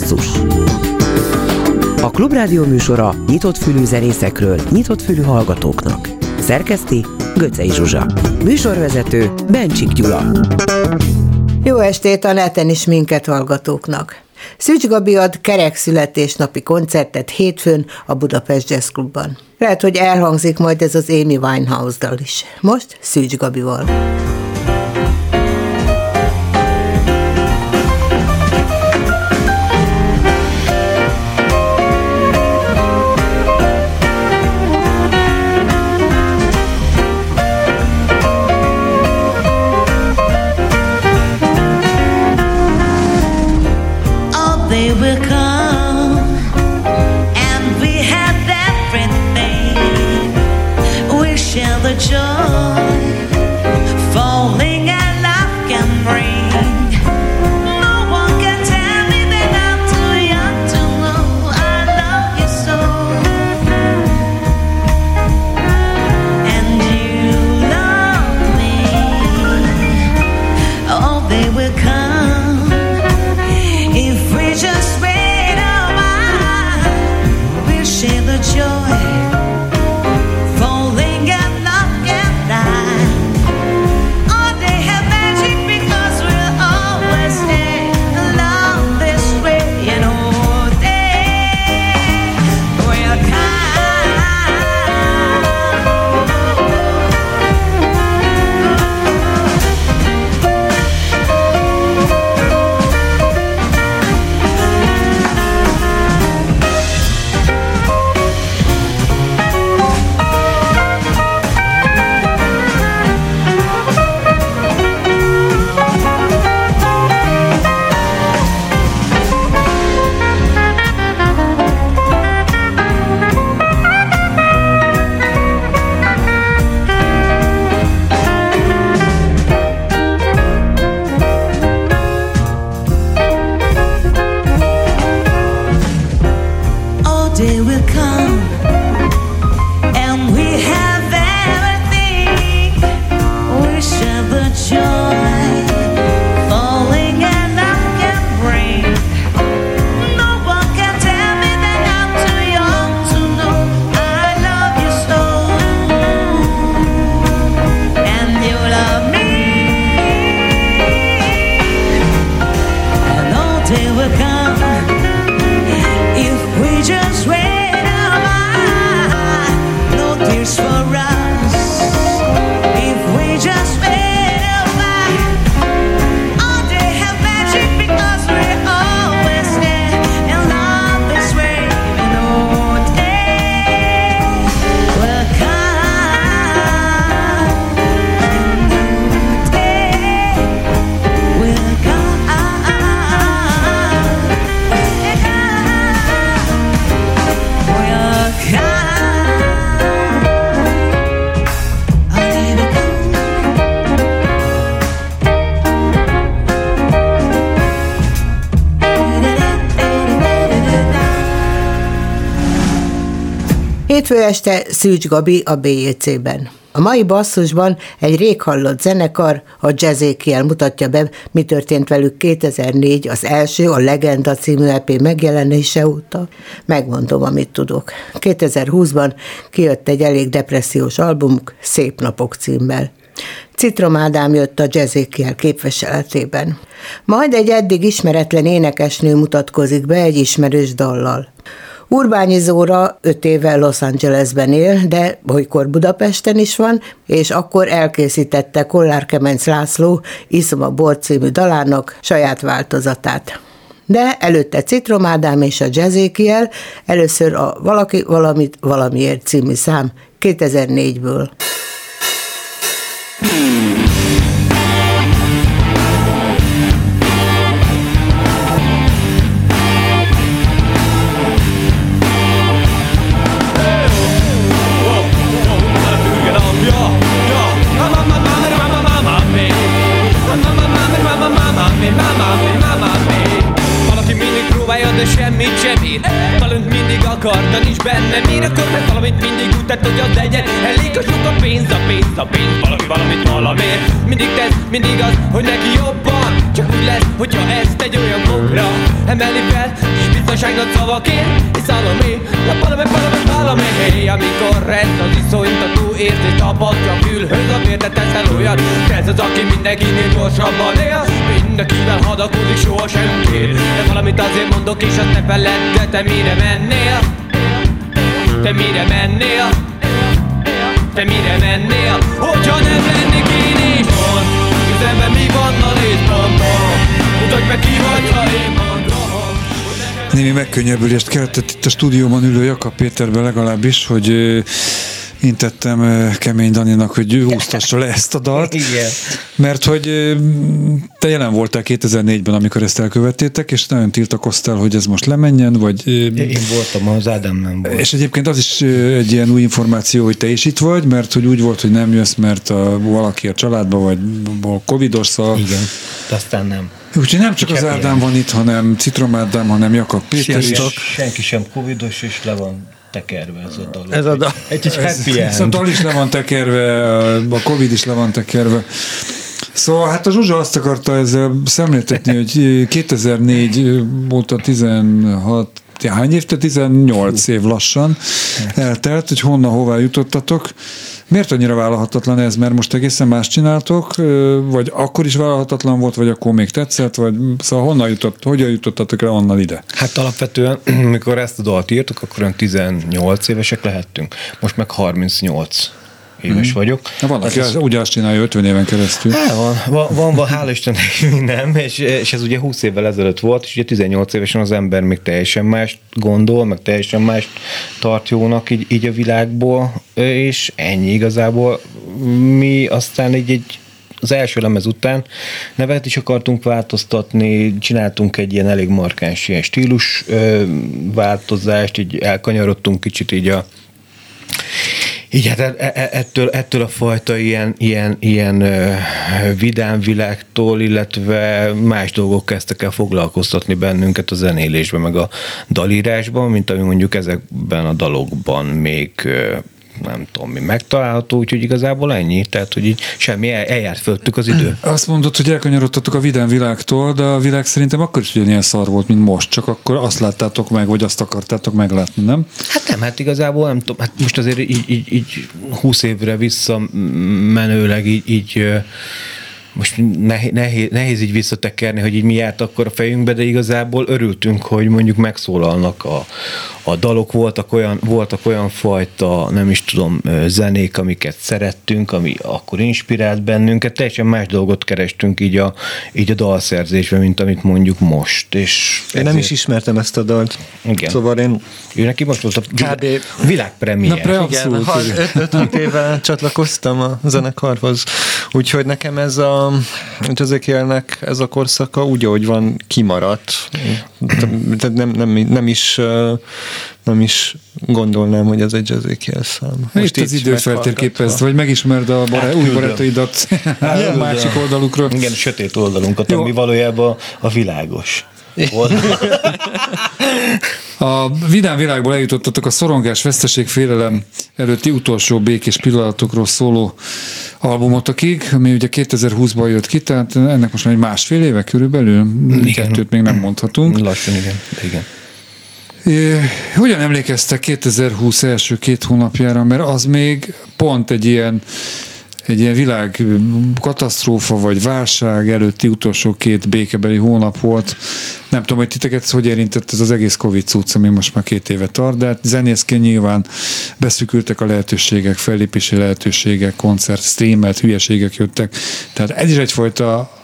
Basszus A Klubrádió műsora nyitott fülű zenészekről, nyitott fülű hallgatóknak. Szerkeszti Göcej Zsuzsa Műsorvezető Bencsik Gyula Jó estét a neten is minket hallgatóknak! Szűcs Gabi ad kerek születésnapi koncertet hétfőn a Budapest Jazz Clubban. Lehet, hogy elhangzik majd ez az Amy Winehouse-dal is. Most Szűcs Gabival. Hétfő este Szűcs Gabi a BJC-ben. A mai basszusban egy rég hallott zenekar, a Jazzékiel mutatja be, mi történt velük 2004, az első, a Legenda című EP megjelenése óta. Megmondom, amit tudok. 2020-ban kijött egy elég depressziós albumuk, Szép Napok címmel. Citrom Ádám jött a Jazzékiel képviseletében. Majd egy eddig ismeretlen énekesnő mutatkozik be egy ismerős dallal. Urbányi Zóra öt éve Los Angelesben él, de olykor Budapesten is van, és akkor elkészítette Kollár Kemenc László Iszom a bor című dalának saját változatát. De előtte Citrom Ádám és a Jazzékiel, először a Valaki valamit valamiért című szám 2004-ből. Emeli fel És szavakért És Salomé, la valami, valami, valami Hey, amikor rend az iszonyt a túl érzés Tapadja a fülhöz a vértet teszel olyan Ez az, aki mindenkinél gyorsabban él Mindenkivel hadakodik, sohasem kér De valamit azért mondok és azt ne feledd te mire mennél? Te mire mennél? Te mire mennél? Hogyha nem lennék én is Mond, közelben mi van a létpontban Mutatj meg ki vagy, ha én Némi megkönnyebbülést keltett itt a stúdióban ülő Jakab Péterben legalábbis, hogy ö, intettem ö, Kemény Daninak, hogy húztassa le ezt a dalt. Igen. Mert hogy te jelen voltál 2004-ben, amikor ezt elkövettétek, és nagyon tiltakoztál, hogy ez most lemenjen, vagy... Én voltam, az Ádám nem volt. és egyébként az is egy ilyen új információ, hogy te is itt vagy, mert hogy úgy volt, hogy nem jössz, mert a, valaki a családban vagy a covidos, szóval Igen, aztán nem. Úgyhogy nem csak az Ádám van itt, hanem Citrom Ádám, hanem Jakab Péter is. Senki, senki sem covidos, és le van tekerve ez a dal. Ez a dal. Egy, egy happy Ez a end. dal is le van tekerve, a Covid is le van tekerve. Szóval hát a Zsuzsa azt akarta ezzel szemléltetni, hogy 2004 óta 16 hány év, te 18 év lassan eltelt, hogy honnan, hová jutottatok. Miért annyira vállalhatatlan ez? Mert most egészen más csináltok, vagy akkor is vállalhatatlan volt, vagy akkor még tetszett, vagy szóval honnan jutott, hogyan jutottatok el onnan ide? Hát alapvetően, mikor ezt a dalt írtuk, akkor olyan 18 évesek lehettünk. Most meg 38 éves vagyok. Na, van, aki Hát az, ugye azt csinálja 50 éven keresztül. Hát van, van, van, hála Istennek minden, és, és ez ugye 20 évvel ezelőtt volt, és ugye 18 évesen az ember még teljesen más gondol, meg teljesen más tart jónak így, így a világból, és ennyi igazából. Mi aztán így egy az első lemez után nevet is akartunk változtatni, csináltunk egy ilyen elég markáns ilyen stílus ö, változást, így elkanyarodtunk kicsit így a így hát e- e- ettől, ettől a fajta ilyen, ilyen, ilyen vidám világtól, illetve más dolgok kezdtek el foglalkoztatni bennünket a zenélésben, meg a dalírásban, mint ami mondjuk ezekben a dalokban még nem tudom mi megtalálható, úgyhogy igazából ennyi, tehát hogy így semmi, el, eljárt föltük az idő. Azt mondod, hogy elkanyarodtatok a vidám világtól, de a világ szerintem akkor is ugyanilyen szar volt, mint most, csak akkor azt láttátok meg, vagy azt akartátok meglátni, nem? Hát nem, hát igazából nem tudom, hát most azért így, így, így 20 évre visszamenőleg így, így most nehéz, nehéz, nehéz így visszatekerni, hogy így mi járt akkor a fejünkbe, de igazából örültünk, hogy mondjuk megszólalnak a, a dalok, voltak olyan, voltak olyan fajta, nem is tudom, zenék, amiket szerettünk, ami akkor inspirált bennünket, teljesen más dolgot kerestünk így a, így a dalszerzésben, mint amit mondjuk most. És Én nem ezért- is ismertem ezt a dalt. Igen. Szóval én Ő neki most volt a Kb. világpremiér. Na, pre- Abszolút, igen. öt- 5 éve csatlakoztam a zenekarhoz, úgyhogy nekem ez a Ezekielnek ez a korszaka úgy, ahogy van, kimaradt. Tehát nem, nem, nem, is, nem is gondolnám, hogy ez egy Ezekiel szám. Most itt az így időt meghallgatva. feltérképezd, vagy megismerd a bará- új barátaidat a másik oldalukról. Igen, a sötét oldalunkat, Jó. ami valójában a világos. A vidám világból eljutottatok a szorongás, veszteség, félelem előtti utolsó békés pillanatokról szóló albumotokig, ami ugye 2020-ban jött ki, tehát ennek most már egy másfél éve körülbelül, kettőt még nem mondhatunk. Lassan, igen. igen. É, Hogyan emlékeztek 2020 első két hónapjára, mert az még pont egy ilyen egy ilyen világ katasztrófa vagy válság előtti utolsó két békebeli hónap volt. Nem tudom, hogy titeket hogy érintett ez az egész Covid cucc, ami most már két éve tart, de hát zenészként nyilván beszűkültek a lehetőségek, fellépési lehetőségek, koncert, streamelt, hülyeségek jöttek. Tehát ez is egyfajta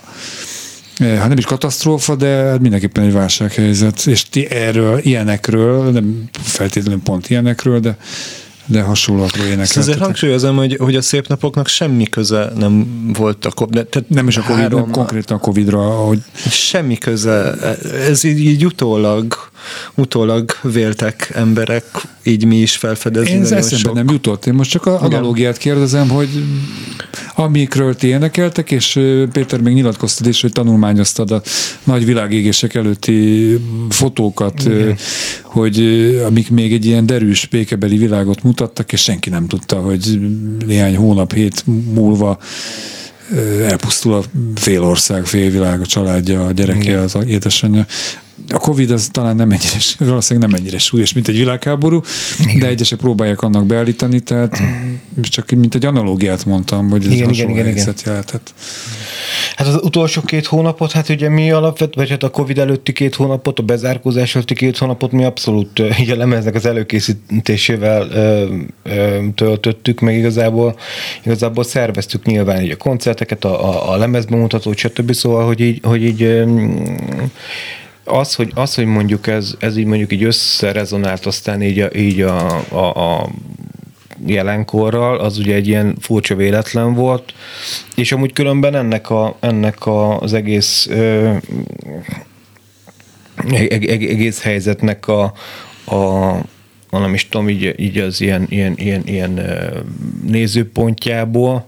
hát nem is katasztrófa, de hát mindenképpen egy válsághelyzet, és ti erről, ilyenekről, nem feltétlenül pont ilyenekről, de, de hasonlóakról Ezt azért énekeltetek. hangsúlyozom, hogy, hogy a szép napoknak semmi köze nem volt a COVID, de, tehát Nem is a Covid, három- nem konkrétan a Covid-ra, hogy Semmi köze. Ez így, így utólag, utólag véltek emberek, így mi is felfedezni. én ez eszembe sok- nem jutott. Én most csak a analógiát kérdezem, hogy amikről ti énekeltek, és Péter még nyilatkoztad is, hogy tanulmányoztad a nagy világégések előtti fotókat, ö, hogy amik még egy ilyen derűs békebeli világot mutattak, és senki nem tudta, hogy néhány hónap, hét múlva elpusztul a fél ország, fél világ, a családja, a gyereke, az édesanyja. A Covid az talán nem ennyire, valószínűleg nem ennyire súlyos, mint egy világháború, igen. de egyesek próbálják annak beállítani, tehát csak mint egy analógiát mondtam, hogy ez Igen, igen, igen, helyzet jelentett. Hát az utolsó két hónapot, hát ugye mi alapvetően, vagy hát a Covid előtti két hónapot, a bezárkózás előtti két hónapot mi abszolút a lemeznek az előkészítésével ö, ö, töltöttük, meg igazából, igazából szerveztük nyilván így a koncerteket, a, a, a lemezbemutatót, stb. Szóval, hogy így, hogy így ö, az, hogy, az, hogy mondjuk ez, ez így mondjuk így összerezonált aztán így a, így a, a, a jelenkorral, az ugye egy ilyen furcsa véletlen volt, és amúgy különben ennek, a, ennek a, az egész ö, eg- eg- egész helyzetnek a, a a is tudom, így, így az ilyen, ilyen, ilyen, ilyen nézőpontjából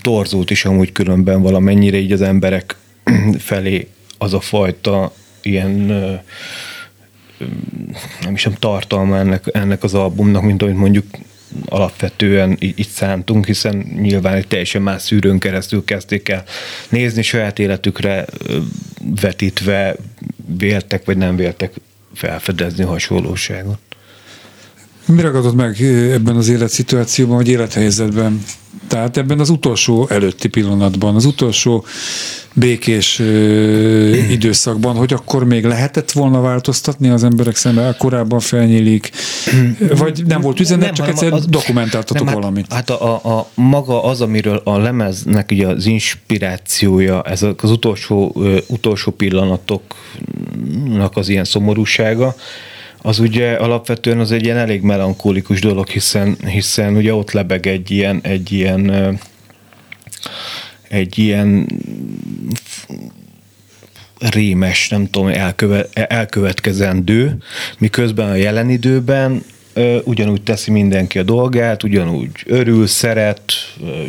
torzult is amúgy különben valamennyire így az emberek felé az a fajta ilyen nem is tudom, tartalma ennek, ennek az albumnak, mint amit mondjuk alapvetően így szántunk, hiszen nyilván egy teljesen más szűrőn keresztül kezdték el nézni saját életükre vetítve véltek vagy nem véltek felfedezni hasonlóságot. Mi ragadott meg ebben az életszituációban, vagy élethelyzetben? Tehát ebben az utolsó előtti pillanatban, az utolsó békés ö, időszakban, hogy akkor még lehetett volna változtatni az emberek szemben, korábban felnyílik, vagy nem volt üzenet, Nem, csak egyszer az- dokumentáltatok nem, valamit. Hát, hát a, a, a, maga az, amiről a lemeznek ugye az inspirációja, ez az utolsó, ö, utolsó pillanatoknak az ilyen szomorúsága, az ugye alapvetően az egy ilyen elég melankólikus dolog, hiszen, hiszen ugye ott lebeg egy ilyen, egy ilyen egy ilyen rémes, nem tudom, elköve, elkövetkezendő, miközben a jelen időben ugyanúgy teszi mindenki a dolgát, ugyanúgy örül, szeret,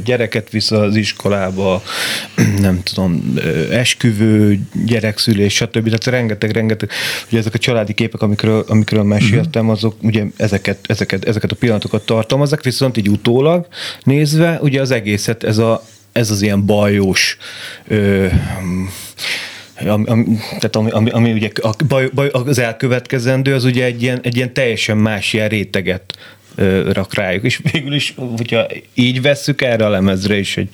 gyereket visz az iskolába, nem tudom, esküvő, gyerekszülés, stb. Tehát rengeteg, rengeteg, ugye ezek a családi képek, amikről, amikről meséltem, azok ugye ezeket, ezeket, ezeket a pillanatokat tartalmazzák, viszont így utólag nézve, ugye az egészet ez, a, ez az ilyen bajós ö, ami, ami, tehát ami, ami, ami ugye a baj, baj, az elkövetkezendő, az ugye egy ilyen, egy ilyen teljesen más ilyen réteget ö, rak rájuk, és végül is, hogyha így vesszük erre a lemezre is, egy,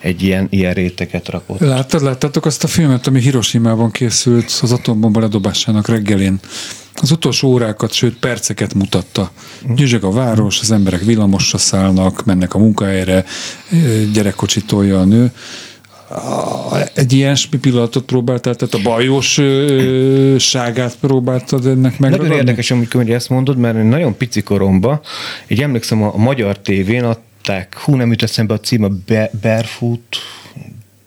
egy ilyen, ilyen réteget rakott. Láttad, láttátok azt a filmet, ami Hiroshima-ban készült az atombomba ledobásának reggelén? Az utolsó órákat, sőt perceket mutatta. Gyüzsög a város, az emberek villamosra szállnak, mennek a munkahelyre, ö, gyerekkocsit tolja a nő. A- Egy ilyesmi pillanatot próbáltál, tehát a bajos ö, ságát próbáltad ennek Nagyon megragadni? érdekes, amikor ezt mondod, mert én nagyon pici koromban, így emlékszem a, a magyar tévén adták, hú, nem jut eszembe a címe, Be- Barefoot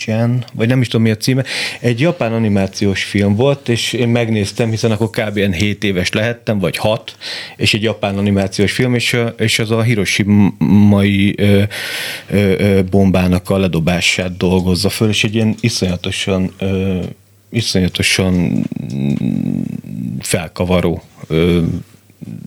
Jen, vagy nem is tudom mi a címe, egy japán animációs film volt, és én megnéztem, hiszen akkor kb. ilyen 7 éves lehettem, vagy 6, és egy japán animációs film, és, és az a Hiroshima-mai ö, ö, ö, bombának a ledobását dolgozza föl, és egy ilyen iszonyatosan ö, iszonyatosan mm, felkavaró ö,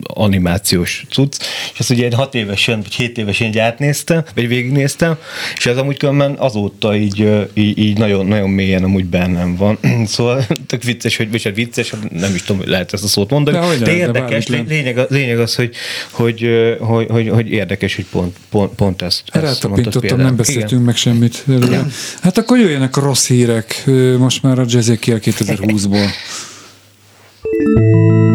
animációs cucc, és ezt ugye én hat évesen, vagy hét évesen így átnéztem, vagy végignéztem, és ez amúgy különben azóta így, így, így nagyon, nagyon mélyen amúgy bennem van. Szóval tök vicces, hogy, vagy hát vicces, nem is tudom, lehet ezt a szót mondani, De de, de érdekes, lény- lényeg, az- lényeg az, hogy, hogy, hogy, hogy, hogy érdekes, hogy pont, pont, pont ezt, ezt mondtad Rátapintottam, például. nem beszéltünk meg semmit. előre. Hát akkor jöjjenek a rossz hírek, most már a Jazzékiel 2020-ból.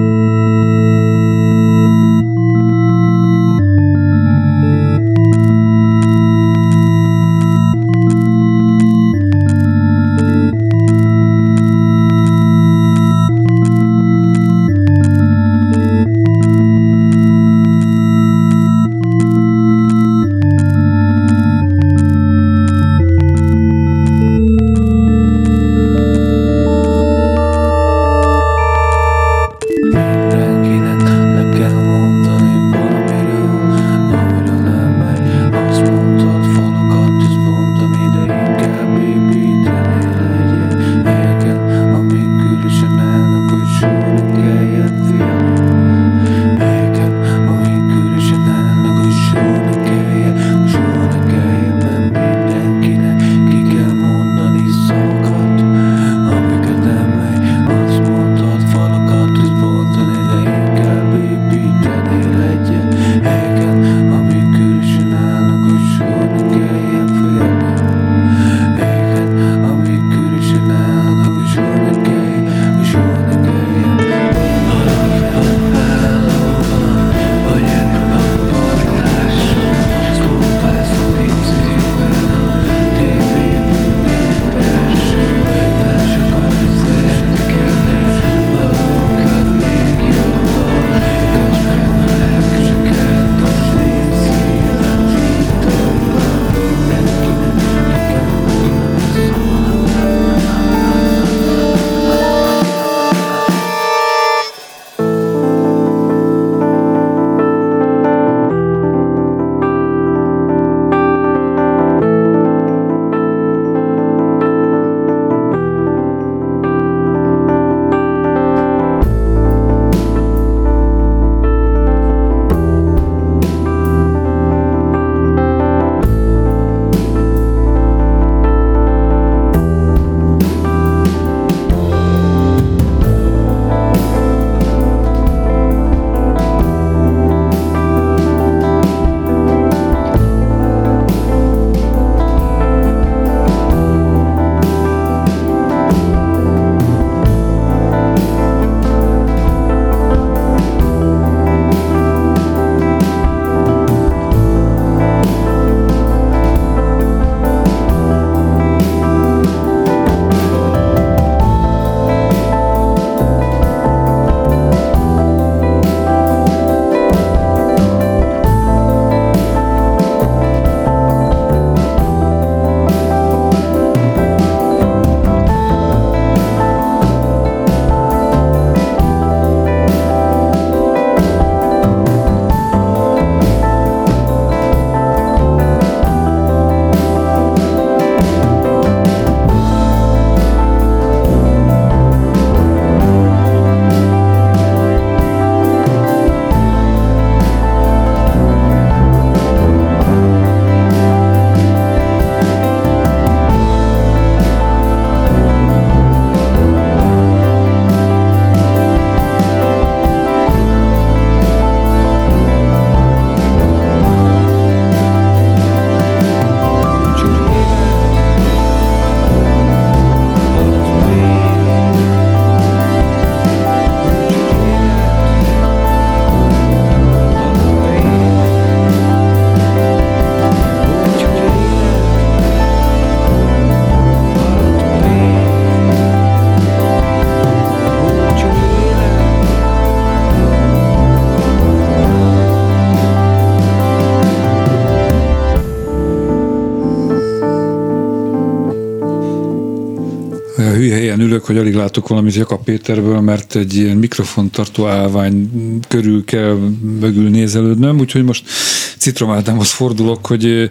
hogy alig látok valamit Jakab Péterből, mert egy ilyen mikrofontartó állvány körül kell mögül nézelődnöm, úgyhogy most Citrom Ádámhoz fordulok, hogy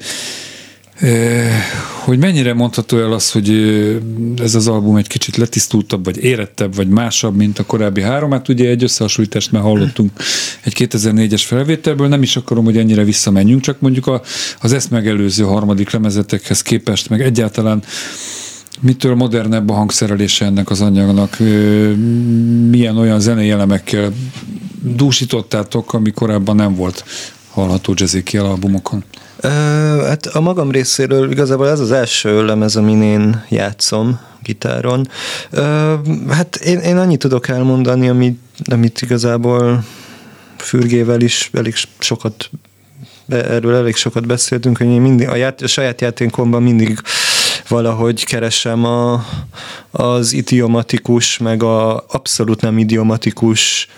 hogy mennyire mondható el az, hogy ez az album egy kicsit letisztultabb, vagy érettebb, vagy másabb, mint a korábbi három. Hát ugye egy összehasonlítást már hallottunk egy 2004-es felvételből, nem is akarom, hogy ennyire visszamenjünk, csak mondjuk az ezt megelőző harmadik lemezetekhez képest, meg egyáltalán mitől modernebb a hangszerelése ennek az anyagnak, milyen olyan zenei elemekkel dúsítottátok, ami korábban nem volt hallható jazzéki albumokon? Hát a magam részéről igazából ez az első lemez, amin én játszom gitáron. Hát én, én annyit tudok elmondani, amit, amit igazából Fürgével is elég sokat erről elég sokat beszéltünk, hogy én mindig, a, ját, a saját játékomban mindig valahogy keresem a, az idiomatikus, meg a abszolút nem idiomatikus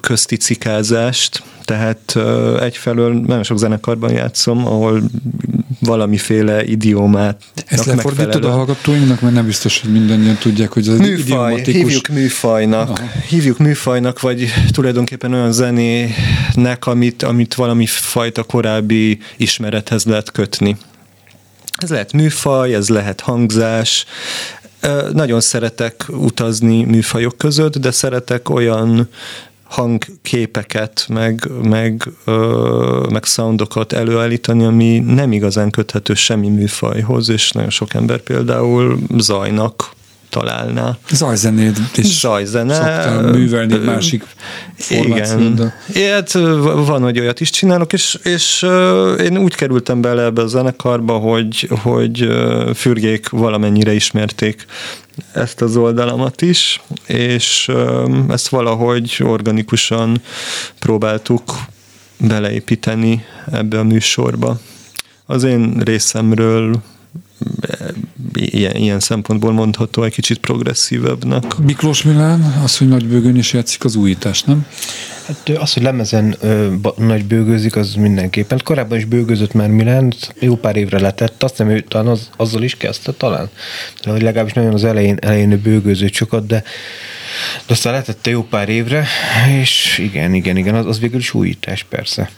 közti cikázást, tehát egyfelől nagyon sok zenekarban játszom, ahol valamiféle idiómát Ezt lefordítod a hallgatóinknak, mert nem biztos, hogy mindannyian tudják, hogy az Műfaj, idiomatikus... hívjuk műfajnak, Aha. hívjuk műfajnak, vagy tulajdonképpen olyan zenének, amit, amit valami fajta korábbi ismerethez lehet kötni. Ez lehet műfaj, ez lehet hangzás, nagyon szeretek utazni műfajok között, de szeretek olyan hangképeket, meg, meg, meg soundokat előállítani, ami nem igazán köthető semmi műfajhoz, és nagyon sok ember például zajnak találná. Zajzenét is Zajzene. művelni egy másik Igen. Ilyet, van, hogy olyat is csinálok, és, és én úgy kerültem bele ebbe a zenekarba, hogy, hogy fürgék valamennyire ismerték ezt az oldalamat is, és ezt valahogy organikusan próbáltuk beleépíteni ebbe a műsorba. Az én részemről ilyen, ilyen szempontból mondható egy kicsit progresszívebbnek. Miklós Milán, az, hogy nagy bőgön is játszik az újítás, nem? Hát az, hogy lemezen ö, nagy bőgőzik, az mindenképpen. Korábban is bőgözött már Milán, jó pár évre letett, azt hiszem, ő talán az, azzal is kezdte talán. De hogy legalábbis nagyon az elején, elején ő bőgőzött sokat, de, de aztán letette jó pár évre, és igen, igen, igen, az, az végül is újítás persze.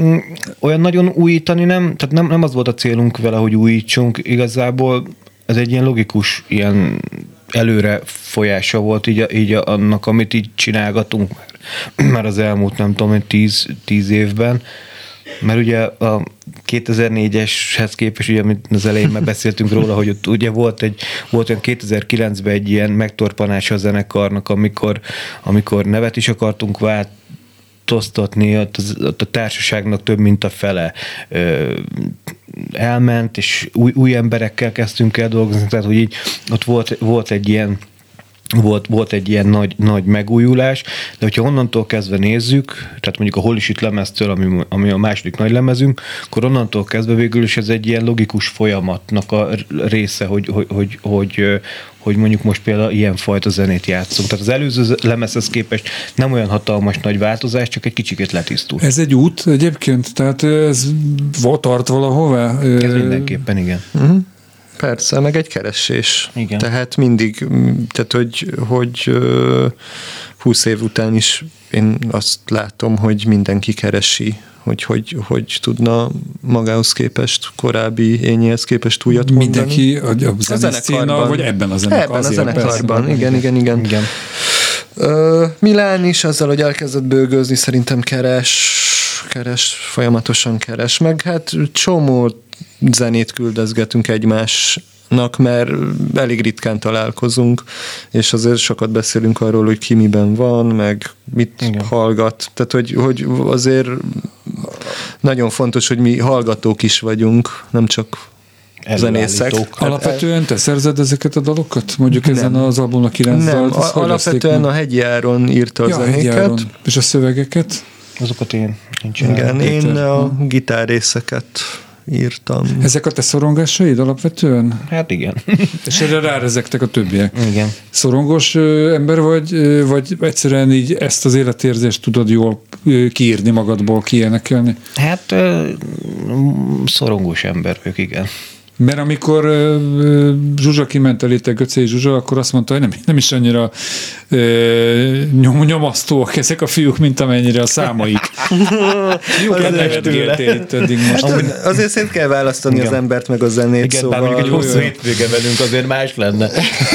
Mm, olyan nagyon újítani nem, tehát nem, nem az volt a célunk vele, hogy újítsunk, igazából ez egy ilyen logikus, ilyen előre folyása volt így, így annak, amit így csinálgatunk már, már az elmúlt, nem tudom, tíz, tíz évben. Mert ugye a 2004-eshez képest, ugye, amit az elején már beszéltünk róla, hogy ott ugye volt egy, volt olyan 2009-ben egy ilyen megtorpanása a zenekarnak, amikor, amikor nevet is akartunk vált, változtatni, ott, az, ott a társaságnak több mint a fele ö, elment, és új, új emberekkel kezdtünk el dolgozni, tehát hogy így ott volt, volt egy ilyen volt, volt egy ilyen nagy, nagy megújulás, de hogyha onnantól kezdve nézzük, tehát mondjuk a Hol is itt lemeztől, ami, ami a második nagy lemezünk, akkor onnantól kezdve végül is ez egy ilyen logikus folyamatnak a része, hogy, hogy, hogy, hogy, hogy mondjuk most például ilyen fajta zenét játszunk. Tehát az előző lemezhez képest nem olyan hatalmas nagy változás, csak egy kicsikét letisztult. Ez egy út egyébként, tehát ez tart valahová? Ez mindenképpen, igen. Uh-huh. Persze, meg egy keresés. Igen. Tehát mindig, tehát hogy, hogy 20 év után is én azt látom, hogy mindenki keresi, hogy hogy, hogy tudna magához képest, korábbi ényéhez képest újat mondani. Mindenki a, a, a zenekarban, vagy ebben a zenekarban. Ebben a zenekarban, igen, igen, igen. igen. Uh, Milán is azzal, hogy elkezdett bőgőzni, szerintem keres, keres, folyamatosan keres, meg hát csomó zenét küldözgetünk egymásnak, mert elég ritkán találkozunk, és azért sokat beszélünk arról, hogy ki miben van, meg mit Igen. hallgat. Tehát, hogy, hogy azért nagyon fontos, hogy mi hallgatók is vagyunk, nem csak zenészek. Alapvetően te szerzed ezeket a dalokat? Mondjuk nem. ezen az albumnak kilenc Nem, dalt, alapvetően a Hegyi Áron írta a ja, zenéket. És a szövegeket? Azokat én, én Igen, én a gitárrészeket írtam. Ezek a te szorongásaid alapvetően? Hát igen. És erre rárezektek a többiek? Igen. Szorongos ember vagy, vagy egyszerűen így ezt az életérzést tudod jól kiírni magadból, kiénekelni? Hát szorongós ember vagyok, igen. Mert amikor ö, Zsuzsa kiment eléte, Göcé Zsuzsa, akkor azt mondta, hogy nem, nem is annyira ö, nyom, nyomasztóak ezek a fiúk, mint amennyire a számaik. Jó kedvegettél itt eddig most. Hát az, azért szét kell választani Igen. az embert meg a zenét, Igen, szóval... mondjuk egy hosszú jó. hétvége velünk azért más lenne.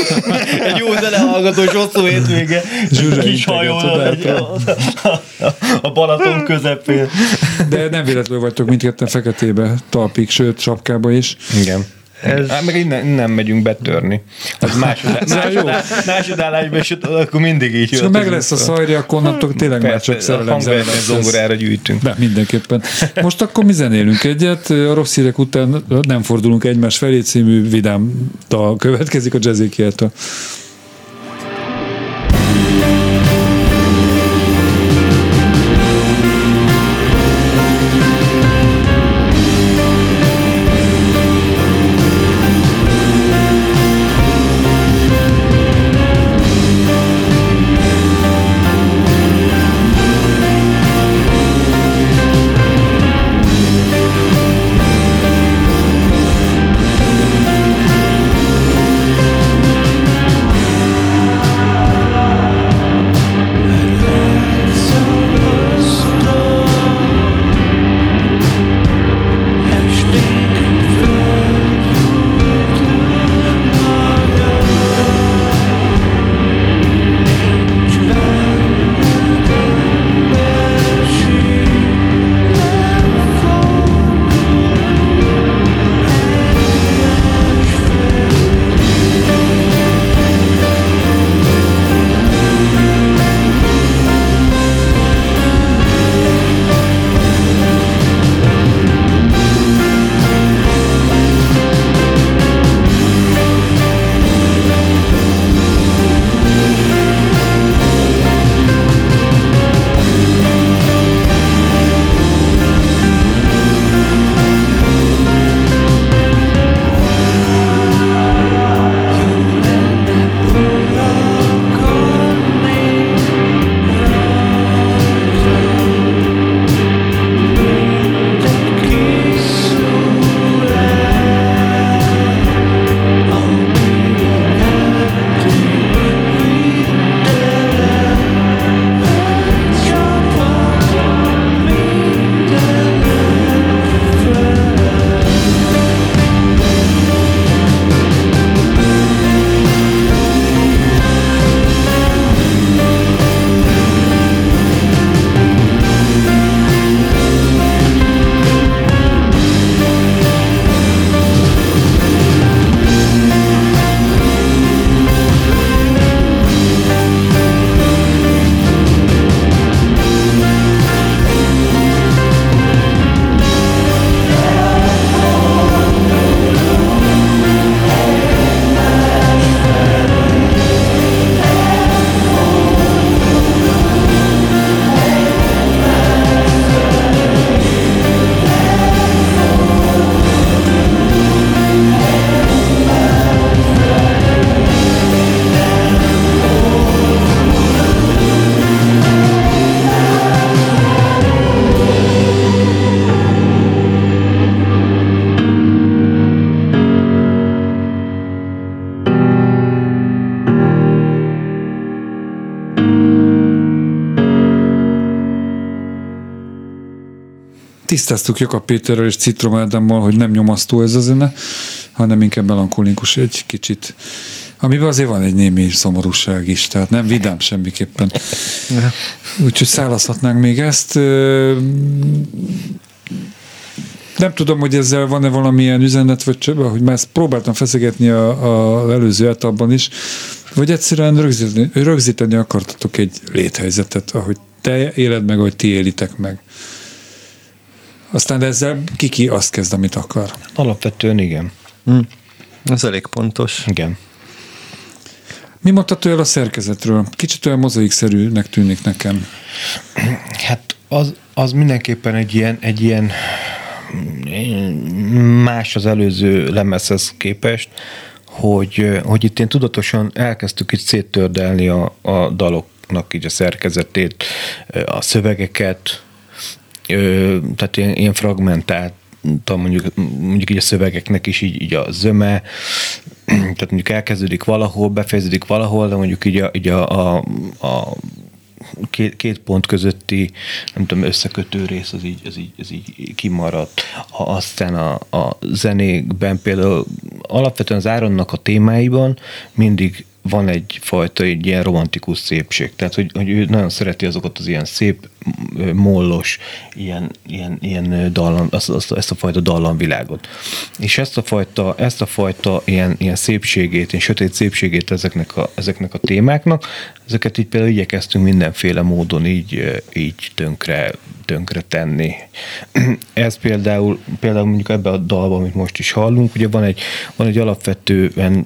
egy jó zenehallgatós hosszú hétvége. Zsuzsa Kis egy- a Balaton közepén. De nem véletlenül vagytok mindketten feketébe, talpig, sőt, sapkába is. Igen. Ez... Hát meg innen, innen megyünk betörni. Az másod, másod, másodállásban, és akkor mindig így jött. meg lesz a szajri, akkor onnantól tényleg már csak szerelem zongorára gyűjtünk. De mindenképpen. Most akkor mi zenélünk egyet, a rossz hírek után nem fordulunk egymás felé című vidám dal következik a jazzékieltől. Tisztáztuk Jakab Péterrel és Citrom Ádámmal, hogy nem nyomasztó ez a zene, hanem inkább melankolikus egy kicsit. Amiben azért van egy némi szomorúság is, tehát nem vidám semmiképpen. Úgyhogy szállazhatnánk még ezt. Nem tudom, hogy ezzel van-e valamilyen üzenet, vagy csak, hogy már ezt próbáltam feszegetni a, előző etapban is, vagy egyszerűen rögzíteni, rögzíteni akartatok egy léthelyzetet, ahogy te éled meg, ahogy ti élitek meg. Aztán ezzel kiki azt kezd, amit akar. Alapvetően igen. Ez elég pontos. Igen. Mi mondtad el a szerkezetről? Kicsit olyan mozaikszerűnek tűnik nekem. Hát az, az mindenképpen egy ilyen, egy ilyen más az előző lemezhez képest, hogy, hogy itt én tudatosan elkezdtük itt széttördelni a, a daloknak így a szerkezetét, a szövegeket, tehát ilyen, ilyen fragmentált mondjuk, mondjuk így a szövegeknek is így, így a zöme, tehát mondjuk elkezdődik valahol, befejeződik valahol, de mondjuk így a, így a, a, a két, két pont közötti, nem tudom, összekötő rész, az így, az így, az így kimaradt. Ha aztán a, a zenékben például alapvetően az Áronnak a témáiban mindig van egyfajta egy ilyen romantikus szépség. Tehát, hogy, hogy ő nagyon szereti azokat az ilyen szép, mollos, ilyen, ilyen, ilyen dallam, azt, azt, ezt a fajta dallamvilágot. És ezt a fajta, ezt a fajta ilyen, ilyen szépségét, ilyen sötét szépségét ezeknek a, ezeknek a témáknak, ezeket így például igyekeztünk mindenféle módon így, így tönkre, tönkre tenni. Ez például, például mondjuk ebben a dalban, amit most is hallunk, ugye van egy, van egy alapvetően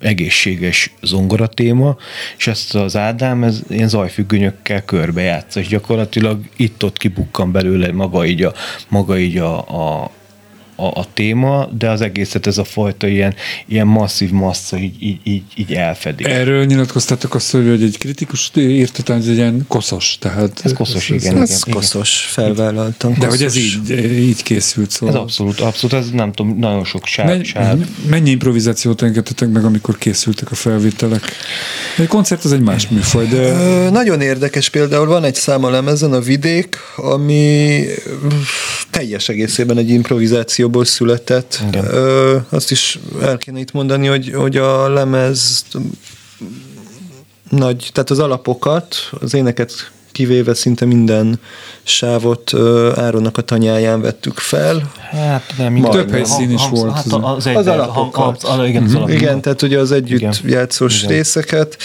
egészséges zongora téma, és ezt az Ádám ez ilyen zajfüggönyökkel körbejátsza, és gyakorlatilag itt-ott kibukkan belőle maga így a, maga így a, a, a, a téma, de az egészet ez a fajta ilyen, ilyen masszív massza így, így, így, így elfedi. Erről nyilatkoztatok azt, hogy egy kritikus írta, hogy ez egy ilyen koszos. Tehát ez koszos, ez, igen. Ez, ez igen, koszos, felvállaltam. De hogy ez így, így készült. Szóval. Ez abszolút, abszolút, ez nem tudom, nagyon sok sár. Men. Mennyi improvizációt engedtetek meg, amikor készültek a felvételek? Egy koncert az egy más műfaj, de... Ö, nagyon érdekes például, van egy szám a lemezen, a vidék, ami teljes egészében egy improvizáció stúdióból született. Ö, azt is el kéne itt mondani, hogy, hogy a lemez nagy, tehát az alapokat, az éneket kivéve szinte minden sávot uh, Áronnak a tanyáján vettük fel. Hát nem, Majd, több helyszín is volt. Hát az, egy, az alapokat. Az, az, igen, az uh-huh. igen, tehát ugye az együtt igen. játszós igen. részeket,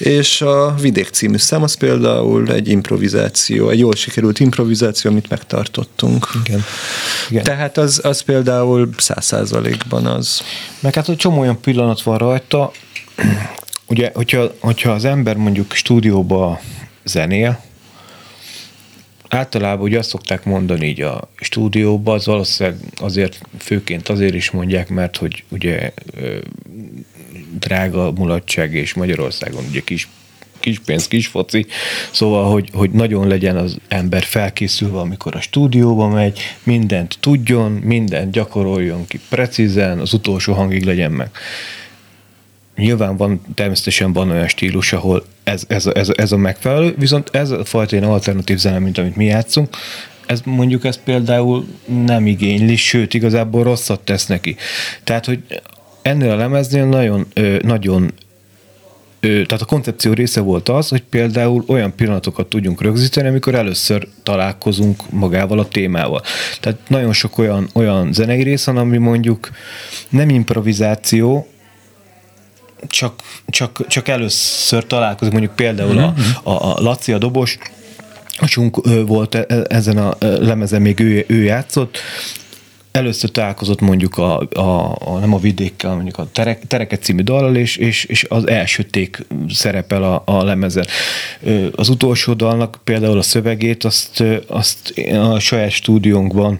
és a Vidék című szám az például egy improvizáció, egy jól sikerült improvizáció, amit megtartottunk. Igen. igen. Tehát az, az például száz százalékban az. Meg hát egy csomó olyan pillanat van rajta, ugye, hogyha, hogyha az ember mondjuk stúdióba zenél, általában ugye azt szokták mondani így a stúdióban, az valószínűleg azért, főként azért is mondják, mert hogy ugye drága mulatság és Magyarországon ugye kis kis pénz, kis foci, szóval, hogy, hogy nagyon legyen az ember felkészülve, amikor a stúdióba megy, mindent tudjon, mindent gyakoroljon ki precízen, az utolsó hangig legyen meg. Nyilván van, természetesen van olyan stílus, ahol ez, ez, ez, ez a megfelelő, viszont ez a fajta ilyen alternatív zene, mint amit mi játszunk, ez mondjuk ez például nem igényli, sőt, igazából rosszat tesz neki. Tehát, hogy ennél a lemeznél nagyon, nagyon tehát a koncepció része volt az, hogy például olyan pillanatokat tudjunk rögzíteni, amikor először találkozunk magával a témával. Tehát nagyon sok olyan, olyan zenei rész van, ami mondjuk nem improvizáció, csak, csak, csak először találkozik, mondjuk például a, mhm. a, a Laci, a dobos, Csunk volt e, e, ezen a lemezen, még ő, ő játszott, először találkozott mondjuk a, a, a nem a vidékkel, mondjuk a terek, Tereket című dallal, és, és, és az első ték szerepel a, a lemezen. Az utolsó dalnak például a szövegét, azt, azt a saját stúdiónkban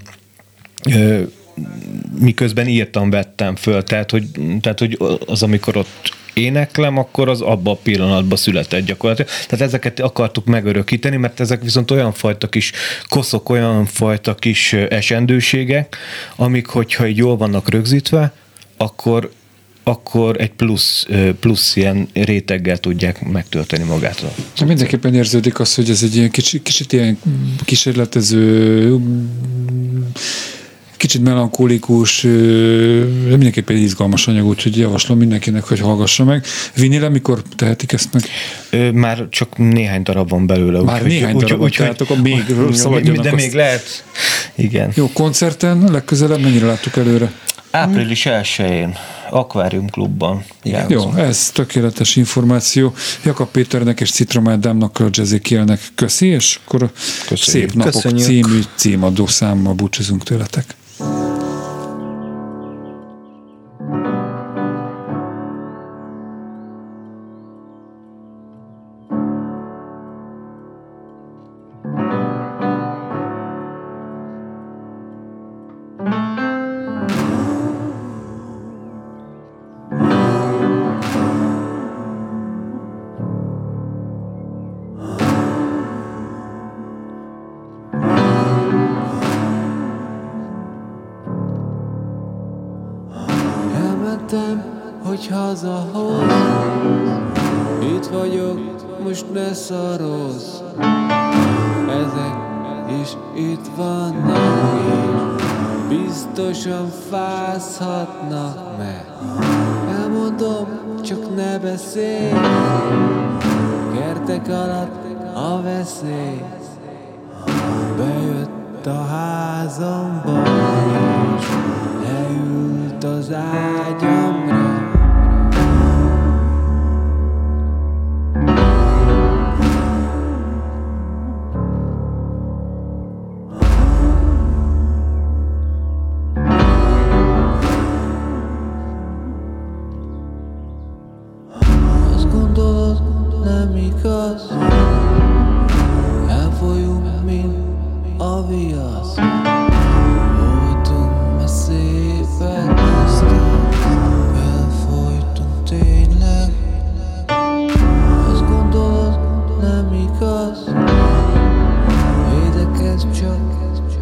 miközben írtam, vettem föl, tehát hogy, tehát, hogy az, amikor ott éneklem, akkor az abban a pillanatban született gyakorlatilag. Tehát ezeket akartuk megörökíteni, mert ezek viszont olyan fajta kis koszok, olyan fajta kis esendőségek, amik, hogyha így jól vannak rögzítve, akkor akkor egy plusz, plusz ilyen réteggel tudják megtölteni magát. Mindenképpen érződik az, hogy ez egy ilyen kicsit, kicsit ilyen kísérletező kicsit melankolikus, de mindenképpen egy izgalmas anyag, úgyhogy javaslom mindenkinek, hogy hallgassa meg. Vinile, mikor tehetik ezt meg? Már csak néhány darab van belőle. Már úgy, néhány úgy, darab, úgy, tehát akkor még szabadjanak. De még lehet. Igen. Jó, koncerten legközelebb mennyire láttuk előre? Április 1-én Aquarium Klubban. Jó, ez tökéletes információ. Jakab Péternek és Citromádámnak a Kielnek köszi, és akkor Köszönjük. szép napok Köszönjük. című címadó számmal búcsúzunk tőletek.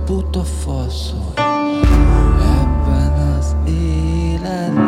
Buta faszol Ebben az életben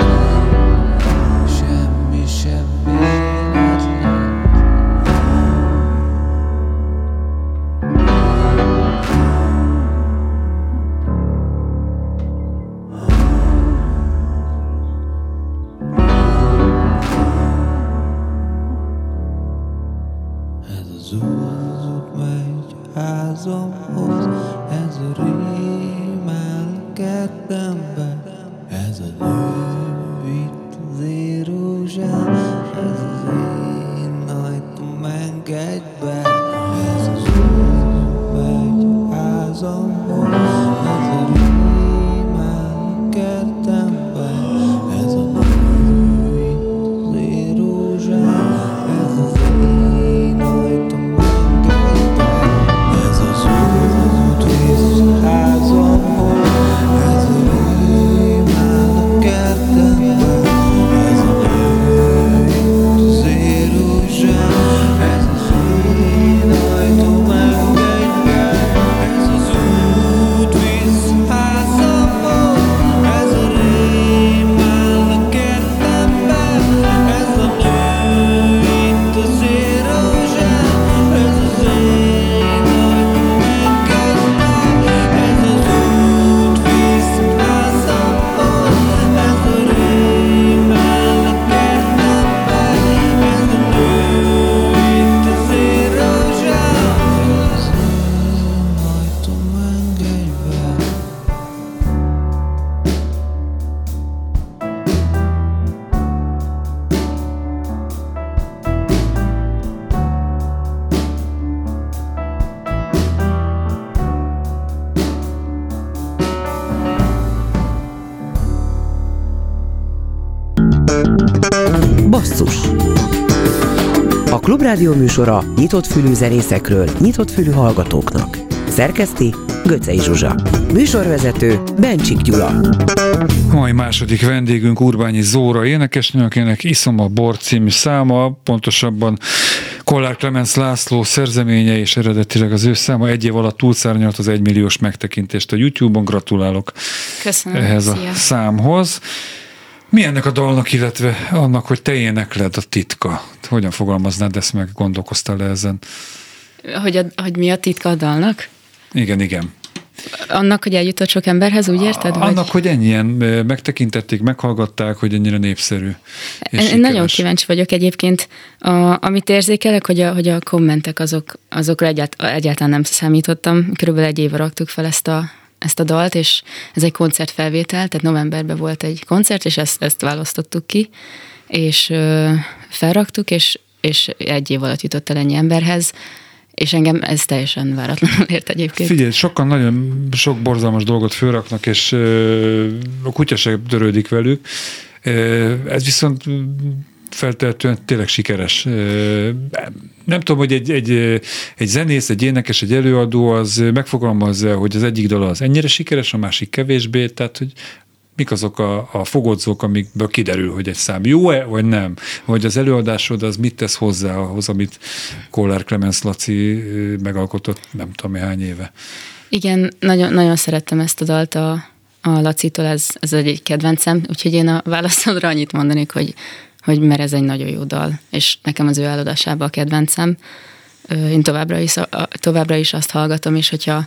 Klubrádió műsora nyitott fülű zenészekről, nyitott fülű hallgatóknak. Szerkeszti Göcej Zsuzsa. Műsorvezető Bencsik Gyula. Mai második vendégünk Urbányi Zóra énekesnő, akinek Iszom a Bor című száma, pontosabban Kollár Clemens László szerzeménye és eredetileg az ő száma egy év alatt túlszárnyalt az egymilliós megtekintést a YouTube-on. Gratulálok Köszönöm. ehhez a Szia. számhoz. Mi ennek a dalnak, illetve annak, hogy te énekled a titka? Hogyan fogalmaznád ezt meg, gondolkoztál le ezen? Hogy, a, hogy mi a titka a dalnak? Igen, igen. Annak, hogy eljutott sok emberhez, úgy érted? Vagy? Annak, hogy ennyien megtekintették, meghallgatták, hogy ennyire népszerű. És Én, én nagyon sikeres. kíváncsi vagyok egyébként. A, amit érzékelek, hogy a, hogy a kommentek azok, azokra egyált, egyáltalán nem számítottam. Körülbelül egy éve raktuk fel ezt a, ezt a dalt, és ez egy koncertfelvétel, tehát novemberben volt egy koncert, és ezt, ezt választottuk ki, és ö, felraktuk, és, és egy év alatt jutott el ennyi emberhez, és engem ez teljesen váratlanul ért egyébként. Figyelj, sokan nagyon sok borzalmas dolgot fölraknak, és ö, a kutya sem törődik velük. Ez viszont feltehetően tényleg sikeres. Nem tudom, hogy egy, egy, egy zenész, egy énekes, egy előadó az megfogalmazza, hogy az egyik dal az ennyire sikeres, a másik kevésbé, tehát hogy mik azok a, a fogodzók, amikből kiderül, hogy egy szám jó-e, vagy nem? Vagy az előadásod az mit tesz hozzá ahhoz, amit Kollár Clemens Laci megalkotott nem tudom hány éve. Igen, nagyon, nagyon szerettem ezt a dalt a, a Lacitól ez, ez egy kedvencem, úgyhogy én a válaszodra annyit mondanék, hogy, hogy mert ez egy nagyon jó dal, és nekem az ő előadásában a kedvencem. Én továbbra is, továbbra is azt hallgatom, és hogyha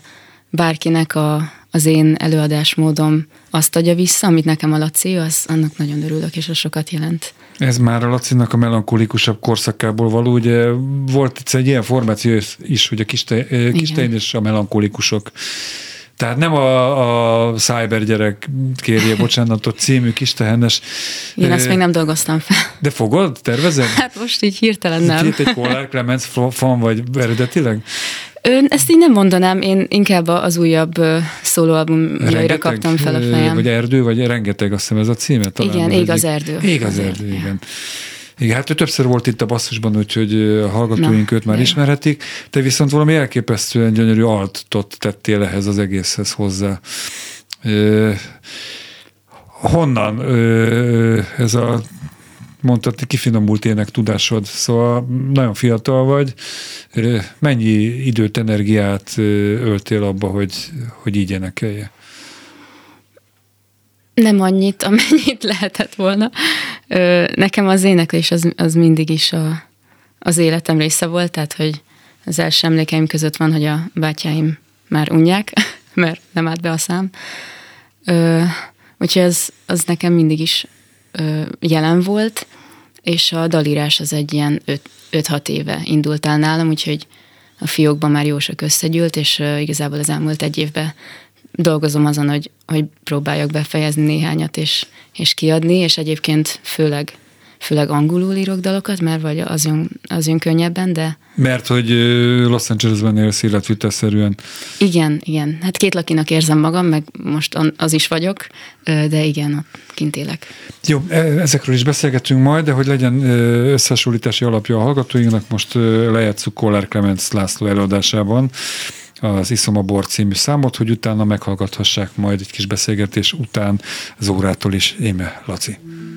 bárkinek a, az én előadásmódom azt adja vissza, amit nekem a Laci, az annak nagyon örülök, és az sokat jelent. Ez már a Lacinak a melankolikusabb korszakából való, ugye volt itt egy ilyen formáció is, hogy a Kistein és a melankolikusok tehát nem a, a cybergyerek kérje bocsánatot című kis tehenes. Én ezt még nem dolgoztam fel. De fogod? Tervezed? Hát most így hirtelen nem. Itt egy Kollár Clemens fan vagy eredetileg? Ön, ezt így nem mondanám, én inkább az újabb szólóalbumjaira kaptam fel a fejem. Vagy erdő, vagy rengeteg, azt hiszem ez a címe? Talán igen, ég az erdő. Ég az erdő, igen. Igen, hát ő többször volt itt a basszusban, úgyhogy a hallgatóink Na, őt már ismerhetik. Te viszont valami elképesztően gyönyörű altot tettél ehhez az egészhez hozzá. honnan ez a mondtad, kifinomult ének tudásod, szóval nagyon fiatal vagy. Mennyi időt, energiát öltél abba, hogy, hogy így énekelje? Nem annyit, amennyit lehetett volna. Nekem az éneklés az, az mindig is a, az életem része volt, tehát hogy az első emlékeim között van, hogy a bátyáim már unják, mert nem állt be a szám. Úgyhogy az, az nekem mindig is jelen volt, és a dalírás az egy ilyen 5-6 éve indult el nálam, úgyhogy a fiókban már jó sok összegyűlt, és igazából az elmúlt egy évben dolgozom azon, hogy, hogy próbáljak befejezni néhányat és, és kiadni, és egyébként főleg főleg angolul írok dalokat, mert vagy az jön, az jön könnyebben, de... Mert hogy Los Angelesben élsz életvitelszerűen. Igen, igen. Hát két lakinak érzem magam, meg most az is vagyok, de igen, kint élek. Jó, e, ezekről is beszélgetünk majd, de hogy legyen összehasonlítási alapja a hallgatóinknak, most lejátszuk Kollár Clemens László előadásában az Iszom a Bor című számot, hogy utána meghallgathassák majd egy kis beszélgetés után Zórától is. Éme Laci. Iszom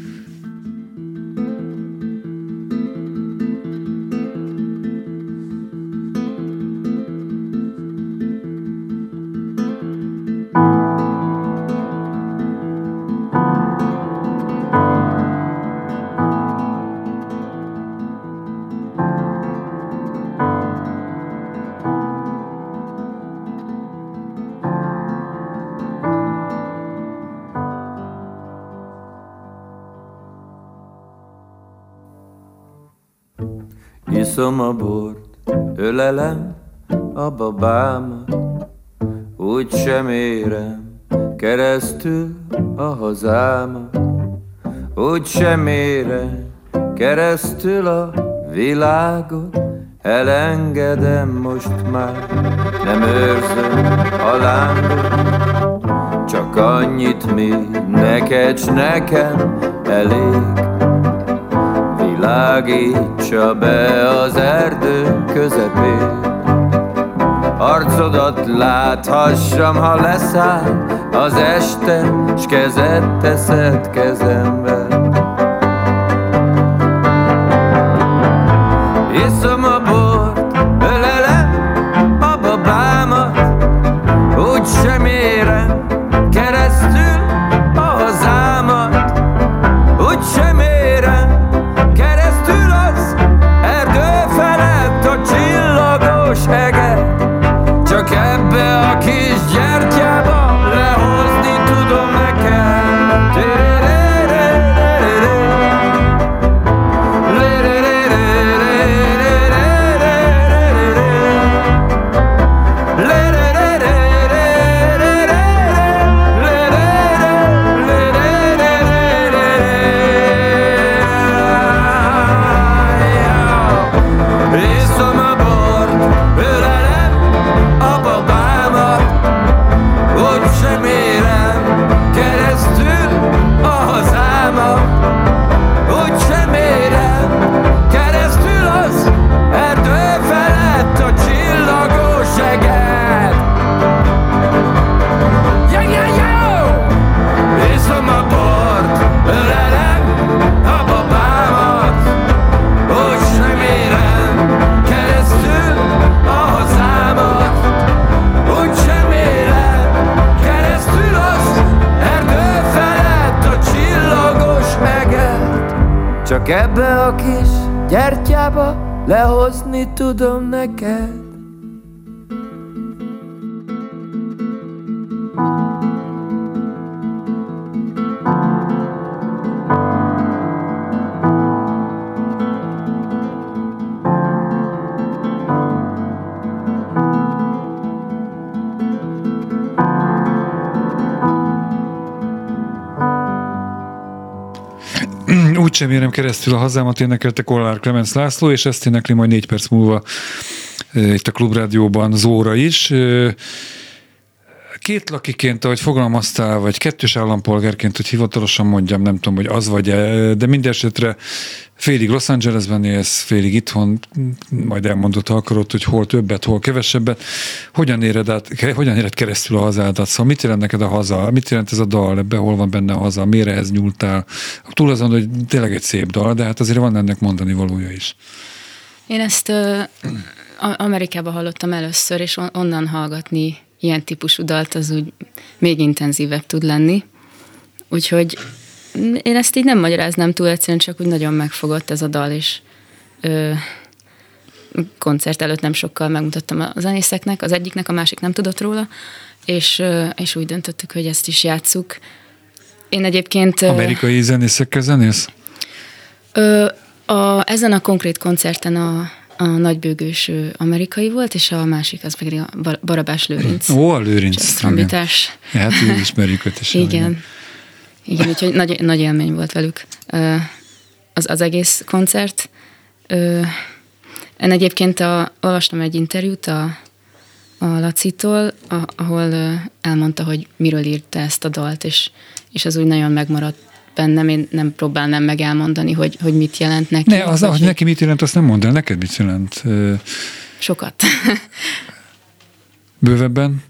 ölelem a babámat, úgy sem érem keresztül a hazámat, úgy sem érem keresztül a világot, elengedem most már, nem őrzöm a lángot, csak annyit még neked nekem elég világítsa be az erdő közepén. Arcodat láthassam, ha leszáll az este, s kezed teszed kezembe. Iszom tudom neked Úgy sem érem keresztül a hazámat, énekelte Kollár Clemens László, és ezt énekli majd négy perc múlva e, itt a Klubrádióban Zóra is. Két lakiként, ahogy fogalmaztál, vagy kettős állampolgárként, hogy hivatalosan mondjam, nem tudom, hogy az vagy -e, de minden esetre félig Los Angelesben élsz, félig itthon, majd elmondott, ha akarod, hogy hol többet, hol kevesebbet. Hogyan éred, át, hogyan éred keresztül a hazádat? Szóval mit jelent neked a haza? Mit jelent ez a dal? Ebbe hol van benne a haza? Mire ez nyúltál? Túl azon, hogy tényleg egy szép dal, de hát azért van ennek mondani valója is. Én ezt uh, Amerikában hallottam először, és on- onnan hallgatni ilyen típusú dalt az úgy még intenzívebb tud lenni. Úgyhogy én ezt így nem magyaráznám túl egyszerűen, csak úgy nagyon megfogott ez a dal, és ö, koncert előtt nem sokkal megmutattam a zenészeknek, az egyiknek, a másik nem tudott róla, és, ö, és úgy döntöttük, hogy ezt is játsszuk. Én egyébként... Amerikai zenészekkel zenész? Ö, a, ezen a konkrét koncerten a, a nagybőgős amerikai volt, és a másik az pedig a Barabás Lőrinc. Ó, a Lőrinc. Trombitás. Hát ismerjük őt is. Igen. Igen, úgyhogy nagy, nagy élmény volt velük az, az egész koncert. Én egyébként a, olvastam egy interjút a, a Lacitól, a, ahol elmondta, hogy miről írta ezt a dalt, és, és az úgy nagyon megmaradt bennem, én nem próbálnám meg elmondani, hogy, hogy mit jelent neki. Ne, az, hogy neki mit jelent, azt nem mondd el, neked mit jelent? Sokat. Bővebben?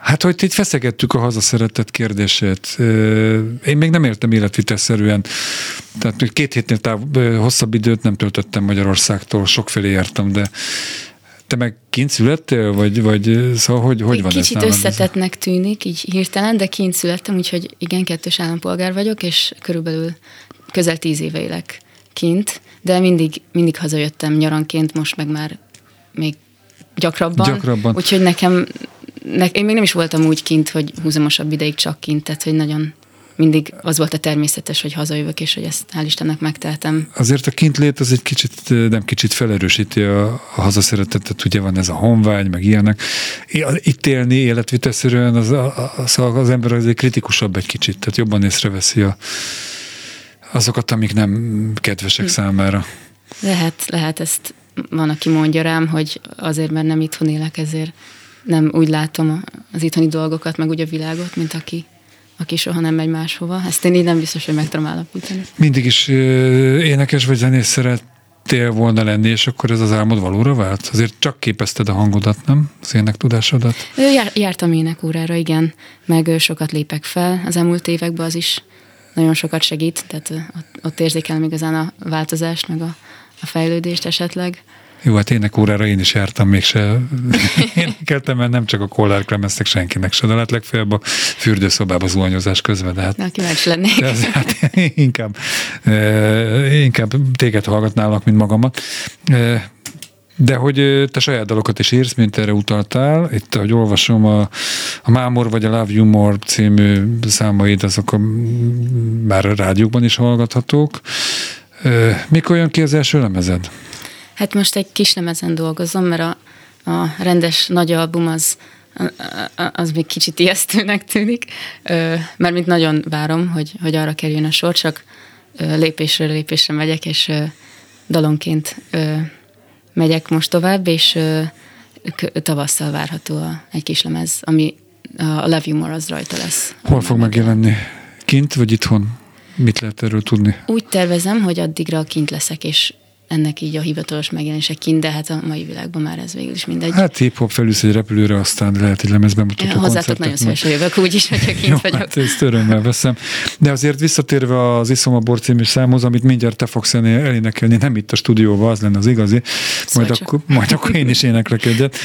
Hát, hogy itt feszegettük a hazaszeretett kérdését. Én még nem értem életvitelszerűen. Tehát két hétnél táv, hosszabb időt nem töltöttem Magyarországtól, sokfelé jártam, de te meg kint születtél, vagy, vagy szóval hogy, hogy van Kicsit ez összetettnek tűnik, így hirtelen, de kint születtem, úgyhogy igen, kettős állampolgár vagyok, és körülbelül közel tíz éve élek kint, de mindig, mindig hazajöttem nyaranként, most meg már még gyakrabban. Gyakrabban. Úgyhogy nekem, ne, én még nem is voltam úgy kint, hogy húzamosabb ideig csak kint, tehát hogy nagyon mindig az volt a természetes, hogy hazajövök, és hogy ezt hál' Istennek megteltem. Azért a kintlét az egy kicsit, nem kicsit felerősíti a, a hazaszeretetet, ugye van ez a honvágy, meg ilyenek. Itt élni életviteszerűen az, az, az ember azért kritikusabb egy kicsit, tehát jobban észreveszi a, azokat, amik nem kedvesek hm. számára. Lehet, lehet ezt van, aki mondja rám, hogy azért, mert nem itthon élek, ezért nem úgy látom az itthoni dolgokat, meg úgy a világot, mint aki aki soha nem megy máshova. Ezt én így nem biztos, hogy meg tudom állapítani. Mindig is énekes vagy zenész szerettél volna lenni, és akkor ez az álmod valóra vált? Azért csak képezted a hangodat, nem? Az ének tudásodat? Jár, jártam énekórára, igen, meg sokat lépek fel. Az elmúlt években az is nagyon sokat segít, tehát ott, ott érzékelem igazán a változást, meg a, a fejlődést esetleg. Jó, hát énekórára én is jártam, mégse énekeltem, mert nem csak a Kollár Klemesznek senkinek se, de hát legfeljebb a fürdőszobába zuhanyozás közben. De hát, Na, kíváncsi lennék. De az, hát, inkább, inkább téged hallgatnálak, mint magamat. De hogy te saját dalokat is írsz, mint erre utaltál, itt, ahogy olvasom, a, a Mámor vagy a Love You More című számaid, azok a, már a rádiókban is hallgathatók. Mikor jön ki az első lemezed? Hát most egy kis lemezen dolgozom, mert a, a rendes nagy album az, az még kicsit ijesztőnek tűnik, mert mint nagyon várom, hogy, hogy arra kerüljön a sor, csak lépésről lépésre megyek, és dalonként megyek most tovább, és tavasszal várható egy kis lemez, ami a Love You More az rajta lesz. Hol fog megjelenni? Kint vagy itthon? Mit lehet erről tudni? Úgy tervezem, hogy addigra kint leszek, és ennek így a hivatalos megjelenése kint, de hát a mai világban már ez végül is mindegy. Hát hip-hop felülsz egy repülőre, aztán lehet egy lemezben mutató ja, Hozzátok nagyon szívesen jövök úgy is, hogyha kint Jó, vagyok. Hát ezt örömmel veszem. De azért visszatérve az Iszom a bor című számhoz, amit mindjárt te fogsz elénekelni, nem itt a stúdióban, az lenne az igazi, majd, akkor, majd akkor én is éneklek egyet.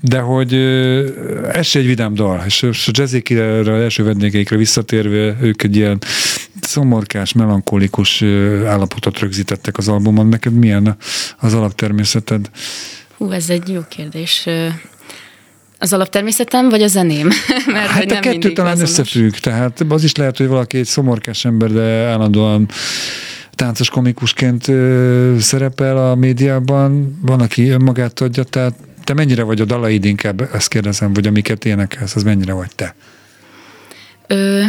De hogy ez egy vidám dal, és a jazzikre első vendégeikre visszatérve, ők egy ilyen szomorkás, melankolikus állapotot rögzítettek az albumon. Neked milyen az alaptermészeted? Hú, ez egy jó kérdés. Az alaptermészetem, vagy a zeném? Mert Hát hogy a nem kettő talán azonos. összefügg, tehát az is lehet, hogy valaki egy szomorkás ember, de állandóan táncos komikusként szerepel a médiában, van, aki önmagát adja, tehát te mennyire vagy a dalaid inkább, ezt kérdezem, vagy amiket énekelsz, az mennyire vagy te? Ö,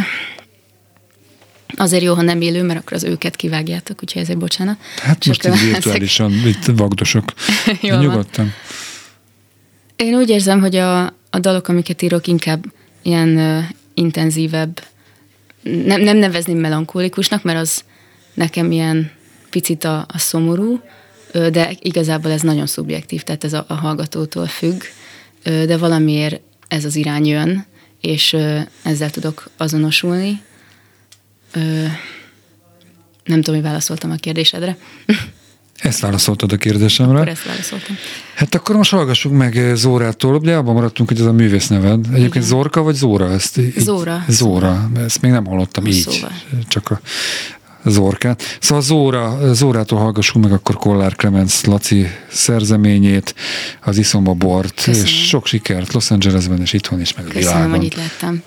azért jó, ha nem élő, mert akkor az őket kivágjátok, úgyhogy ezért bocsánat. Hát most ezek- virtuálisan, itt vagdosok. Jól van. Nyugodtan. Én úgy érzem, hogy a, a dalok, amiket írok, inkább ilyen ö, intenzívebb, nem, nem nevezném melankolikusnak, mert az nekem ilyen picit a, a szomorú, de igazából ez nagyon szubjektív, tehát ez a, a hallgatótól függ, de valamiért ez az irány jön, és ezzel tudok azonosulni. Ö, nem tudom, hogy válaszoltam a kérdésedre. Ezt válaszoltad a kérdésemre. Akkor ezt válaszoltam. Hát akkor most hallgassuk meg Zórától, ugye abban maradtunk, hogy ez a művész neved. Egyébként Igen. Zorka vagy Zóra? Ezt így- Zóra. Zóra. Ezt még nem hallottam így. Szóval. Csak a Zorkát. Szóval Zóra, Zórától hallgassuk meg akkor Kollár Clemens Laci szerzeményét, az Iszomba bort, Köszönöm. és sok sikert Los Angelesben és itthon is, meg a Köszönöm, világon. hogy itt lettem.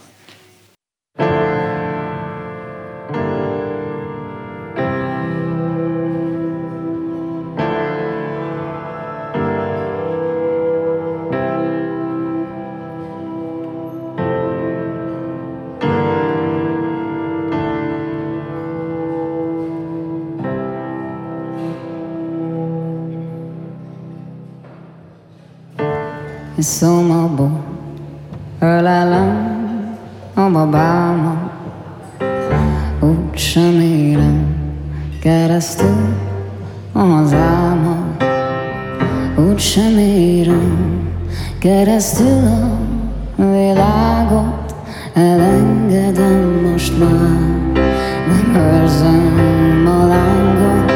Iszomabó, ölelem a babámat, úgy sem érem keresztül a hazámat, úgy sem érem keresztül a világot, elengedem most már, nem érzem a lángot,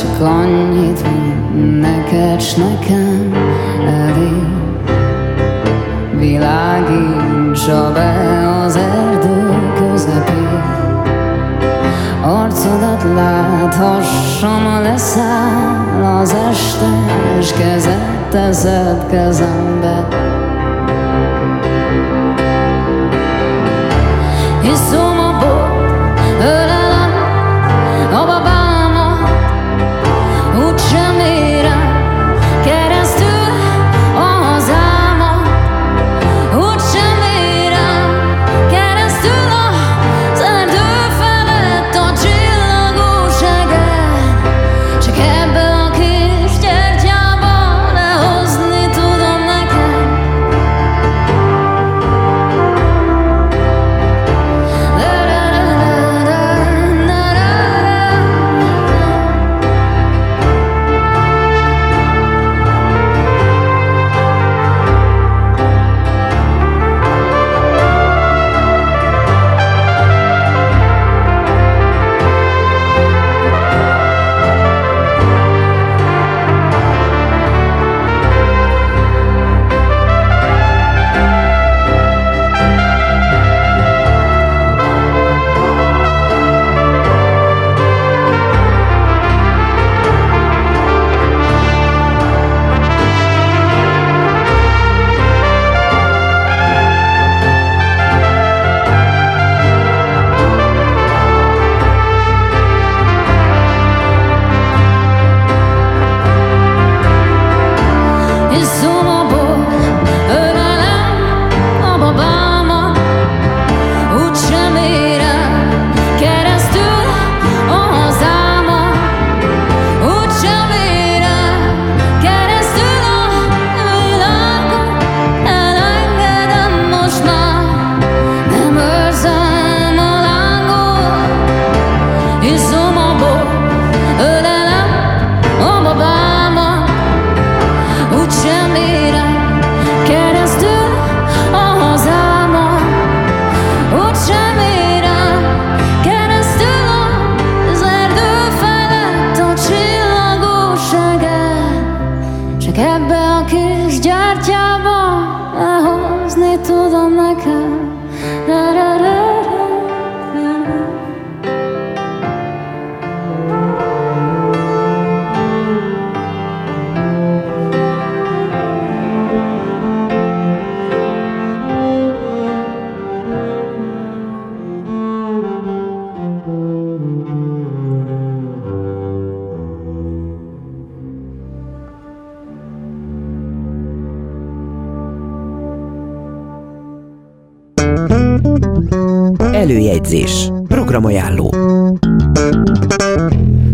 csak annyit, hogy neked s nekem elég Világítsa be az erdő közepén. Arcodat láthassam, leszáll az este És kezed teszed kezembe. Iszom Előjegyzés. Programajánló.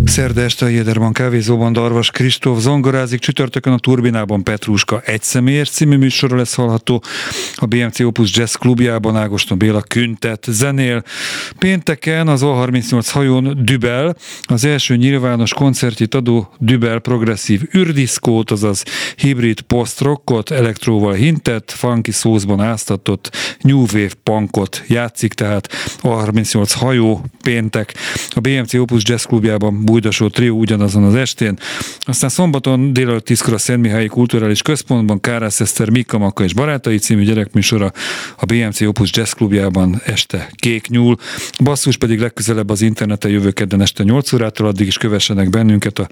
Szerda este a Jéderban kávézóban Darvas Kristóf zongorázik, csütörtökön a Turbinában Petruska egy személyes című műsora lesz hallható, a BMC Opus Jazz klubjában Ágoston Béla Küntet zenél. Pénteken az O38 hajón Dübel, az első nyilvános koncertjét adó Dübel progresszív űrdiszkót, azaz hibrid post-rockot, elektróval hintett, funky szózban áztatott New Wave punkot játszik, tehát A38 hajó péntek a BMC Opus Jazz klubjában Bújdosó Trió ugyanazon az estén. Aztán szombaton délelőtt 10 a Szentmihályi Kulturális Központban Kárász Eszter, Mika Maka és Barátai című gyerekműsora a BMC Opus Jazz klubjában este Kék Nyúl. Basszus pedig legközelebb az interneten jövő kedden este 8 órától, addig is kövessenek bennünket a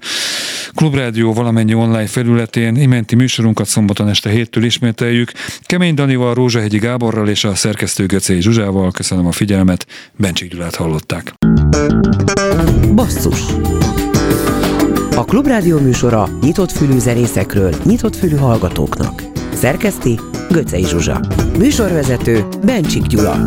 Klubrádió valamennyi online felületén. Imenti műsorunkat szombaton este héttől ismételjük. Kemény Danival, Rózsahegyi Gáborral és a szerkesztő Göcei Zsuzsával. Köszönöm a figyelmet. Bencsik Gyulát hallották. Basszus A Klubrádió műsora nyitott fülű zenészekről, nyitott fülű hallgatóknak. Szerkeszti Göcej Zsuzsa. Műsorvezető Bencsik Gyula.